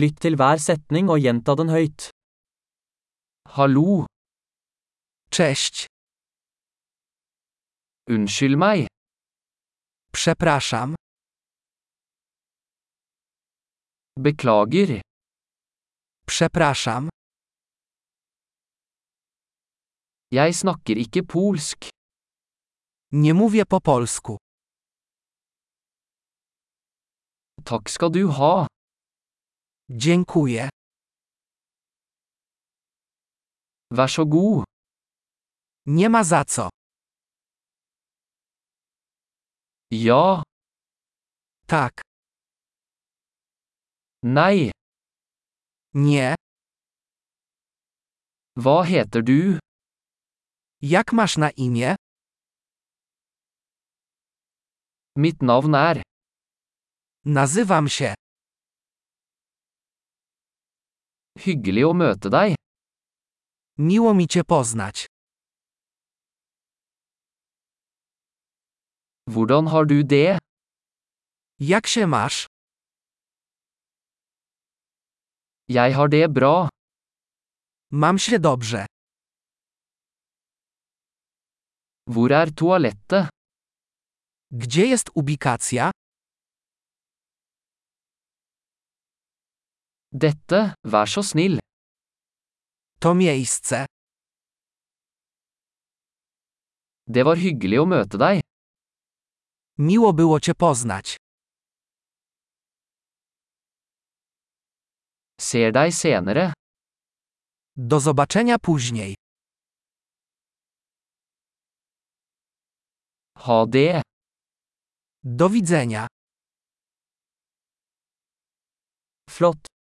Lytt til hver setning og gjenta den høyt. Hallo, Cześć. unnskyld meg, Przepraszam. beklager, Przepraszam. jeg snakker ikke polsk. Nie mówię po polsku. Takk skal du ha. Dziękuję. Vær så god. Nie ma za co. Ja, Tak. nei, Nie. hva heter du? Jak masz na imię? Mitt navn er. Nazywam się. Hyggelig å møte deg. Miło mi cię poznać. Hvordan har du det? Jak się masz? Jeg har det bra. Mam się dobrze. Hvor er toalettet? Gdzie jest ubikacja? Dette, vær så snill. To miejsce. Det var hyggelig å møte deg. Miło było cię poznać. Ser deg senere. Do zobaczenia później. Ha det. Do widzenia. Flott.